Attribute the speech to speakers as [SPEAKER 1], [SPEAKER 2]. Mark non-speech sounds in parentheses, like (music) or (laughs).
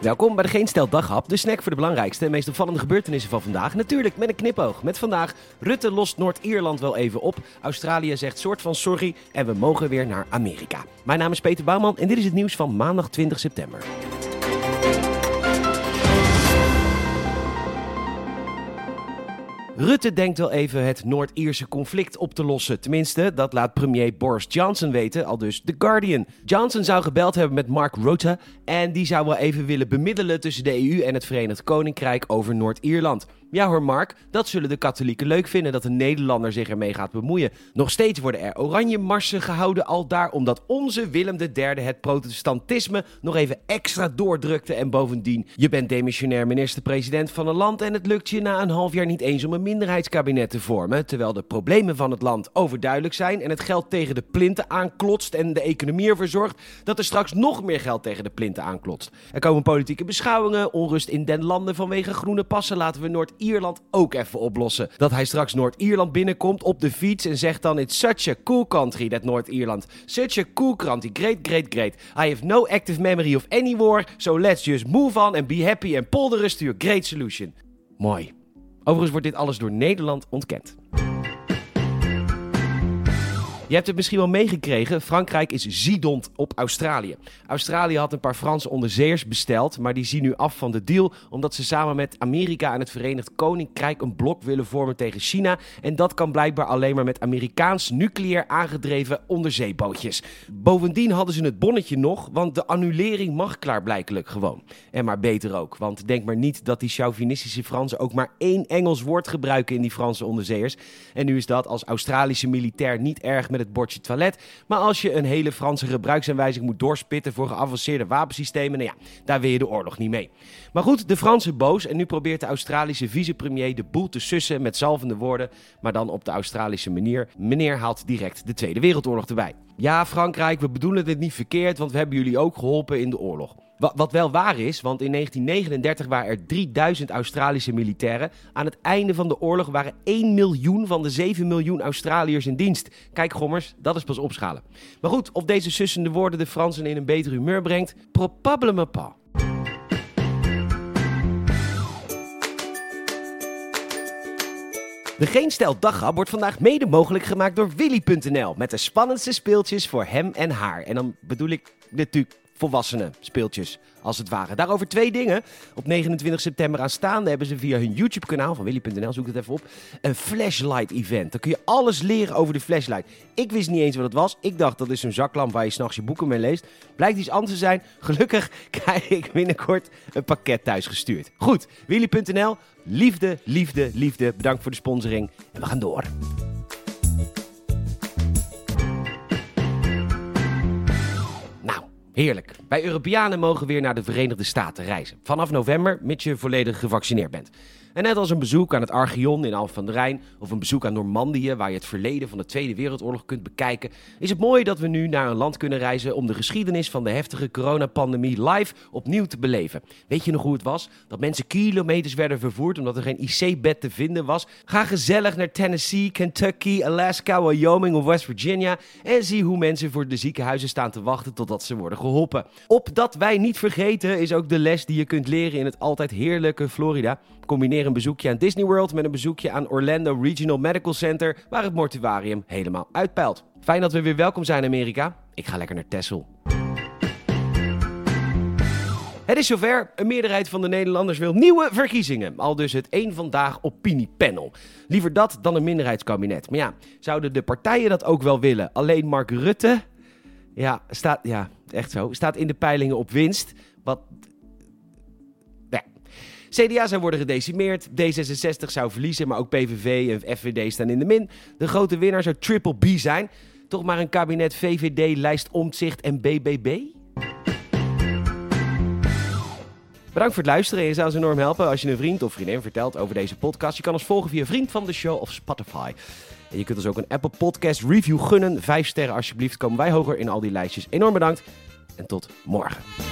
[SPEAKER 1] Welkom bij de Geen Stel Daghap, de snack voor de belangrijkste en meest opvallende gebeurtenissen van vandaag. Natuurlijk met een knipoog. Met vandaag, Rutte lost Noord-Ierland wel even op. Australië zegt soort van sorry en we mogen weer naar Amerika. Mijn naam is Peter Bouwman en dit is het nieuws van maandag 20 september. Rutte denkt wel even het Noord-Ierse conflict op te lossen. Tenminste, dat laat premier Boris Johnson weten, al dus The Guardian. Johnson zou gebeld hebben met Mark Rutte en die zou wel even willen bemiddelen tussen de EU en het Verenigd Koninkrijk over Noord-Ierland. Ja hoor Mark, dat zullen de katholieken leuk vinden dat een Nederlander zich ermee gaat bemoeien. Nog steeds worden er oranje marsen gehouden al daar omdat onze Willem III het protestantisme nog even extra doordrukte. En bovendien, je bent demissionair minister-president van een land en het lukt je na een half jaar niet eens om een minderheidskabinet te vormen. Terwijl de problemen van het land overduidelijk zijn en het geld tegen de plinten aanklotst en de economie ervoor zorgt dat er straks nog meer geld tegen de plinten aanklotst. Er komen politieke beschouwingen, onrust in den landen vanwege groene passen laten we Noord Ierland ook even oplossen. Dat hij straks Noord-Ierland binnenkomt op de fiets en zegt dan: It's such a cool country, that Noord-Ierland. Such a cool country. Great, great, great. I have no active memory of any war, so let's just move on and be happy and to your great solution. Mooi. Overigens wordt dit alles door Nederland ontkend. Je hebt het misschien wel meegekregen. Frankrijk is ziedend op Australië. Australië had een paar Franse onderzeeërs besteld, maar die zien nu af van de deal omdat ze samen met Amerika en het Verenigd Koninkrijk een blok willen vormen tegen China. En dat kan blijkbaar alleen maar met Amerikaans nucleair aangedreven onderzeebootjes. Bovendien hadden ze het bonnetje nog, want de annulering mag klaarblijkelijk gewoon. En maar beter ook, want denk maar niet dat die chauvinistische Fransen ook maar één Engels woord gebruiken in die Franse onderzeeërs. En nu is dat als Australische militair niet erg met het bordje toilet. Maar als je een hele Franse gebruiksaanwijzing moet doorspitten voor geavanceerde wapensystemen, nou ja, daar wil je de oorlog niet mee. Maar goed, de Fransen boos en nu probeert de Australische vicepremier de boel te sussen met zalvende woorden, maar dan op de Australische manier. Meneer haalt direct de Tweede Wereldoorlog erbij. Ja, Frankrijk, we bedoelen dit niet verkeerd, want we hebben jullie ook geholpen in de oorlog. Wat wel waar is, want in 1939 waren er 3000 Australische militairen. Aan het einde van de oorlog waren 1 miljoen van de 7 miljoen Australiërs in dienst. Kijk, gommers, dat is pas opschalen. Maar goed, of deze sussende woorden de Fransen in een beter humeur brengt, probablement pas. De Geen Daghap wordt vandaag mede mogelijk gemaakt door Willy.nl. Met de spannendste speeltjes voor hem en haar. En dan bedoel ik natuurlijk volwassenen speeltjes, als het ware. Daarover twee dingen. Op 29 september aanstaande hebben ze via hun YouTube-kanaal van willy.nl, zoek het even op, een flashlight-event. Dan kun je alles leren over de flashlight. Ik wist niet eens wat het was. Ik dacht dat is zo'n zaklamp waar je s'nachts je boeken mee leest. Blijkt iets anders te zijn. Gelukkig (laughs) krijg ik binnenkort een pakket thuis gestuurd. Goed, willy.nl. Liefde, liefde, liefde. Bedankt voor de sponsoring. En we gaan door. Heerlijk. Wij Europeanen mogen weer naar de Verenigde Staten reizen. Vanaf november, mits je volledig gevaccineerd bent. En net als een bezoek aan het Archeon in Alphen van de Rijn of een bezoek aan Normandië, waar je het verleden van de Tweede Wereldoorlog kunt bekijken, is het mooi dat we nu naar een land kunnen reizen om de geschiedenis van de heftige coronapandemie live opnieuw te beleven. Weet je nog hoe het was? Dat mensen kilometers werden vervoerd omdat er geen IC-bed te vinden was? Ga gezellig naar Tennessee, Kentucky, Alaska, Wyoming of West Virginia en zie hoe mensen voor de ziekenhuizen staan te wachten totdat ze worden geholpen. Opdat wij niet vergeten is ook de les die je kunt leren in het altijd heerlijke Florida. Een bezoekje aan Disney World met een bezoekje aan Orlando Regional Medical Center, waar het mortuarium helemaal uitpeilt. Fijn dat we weer welkom zijn, Amerika. Ik ga lekker naar Texel. Het is zover. Een meerderheid van de Nederlanders wil nieuwe verkiezingen. Al dus het één vandaag opiniepanel. Liever dat dan een minderheidskabinet. Maar ja, zouden de partijen dat ook wel willen? Alleen Mark Rutte, ja, staat, ja, echt zo, staat in de peilingen op winst. Wat CDA zou worden gedecimeerd, D66 zou verliezen, maar ook PVV en FVD staan in de min. De grote winnaar zou Triple B zijn. Toch maar een kabinet VVD, lijst Omtzigt en BBB? Bedankt voor het luisteren. Je zou ons enorm helpen als je een vriend of vriendin vertelt over deze podcast. Je kan ons volgen via Vriend van de Show of Spotify. En je kunt ons ook een Apple Podcast review gunnen. Vijf sterren alsjeblieft. Komen wij hoger in al die lijstjes. Enorm bedankt en tot morgen.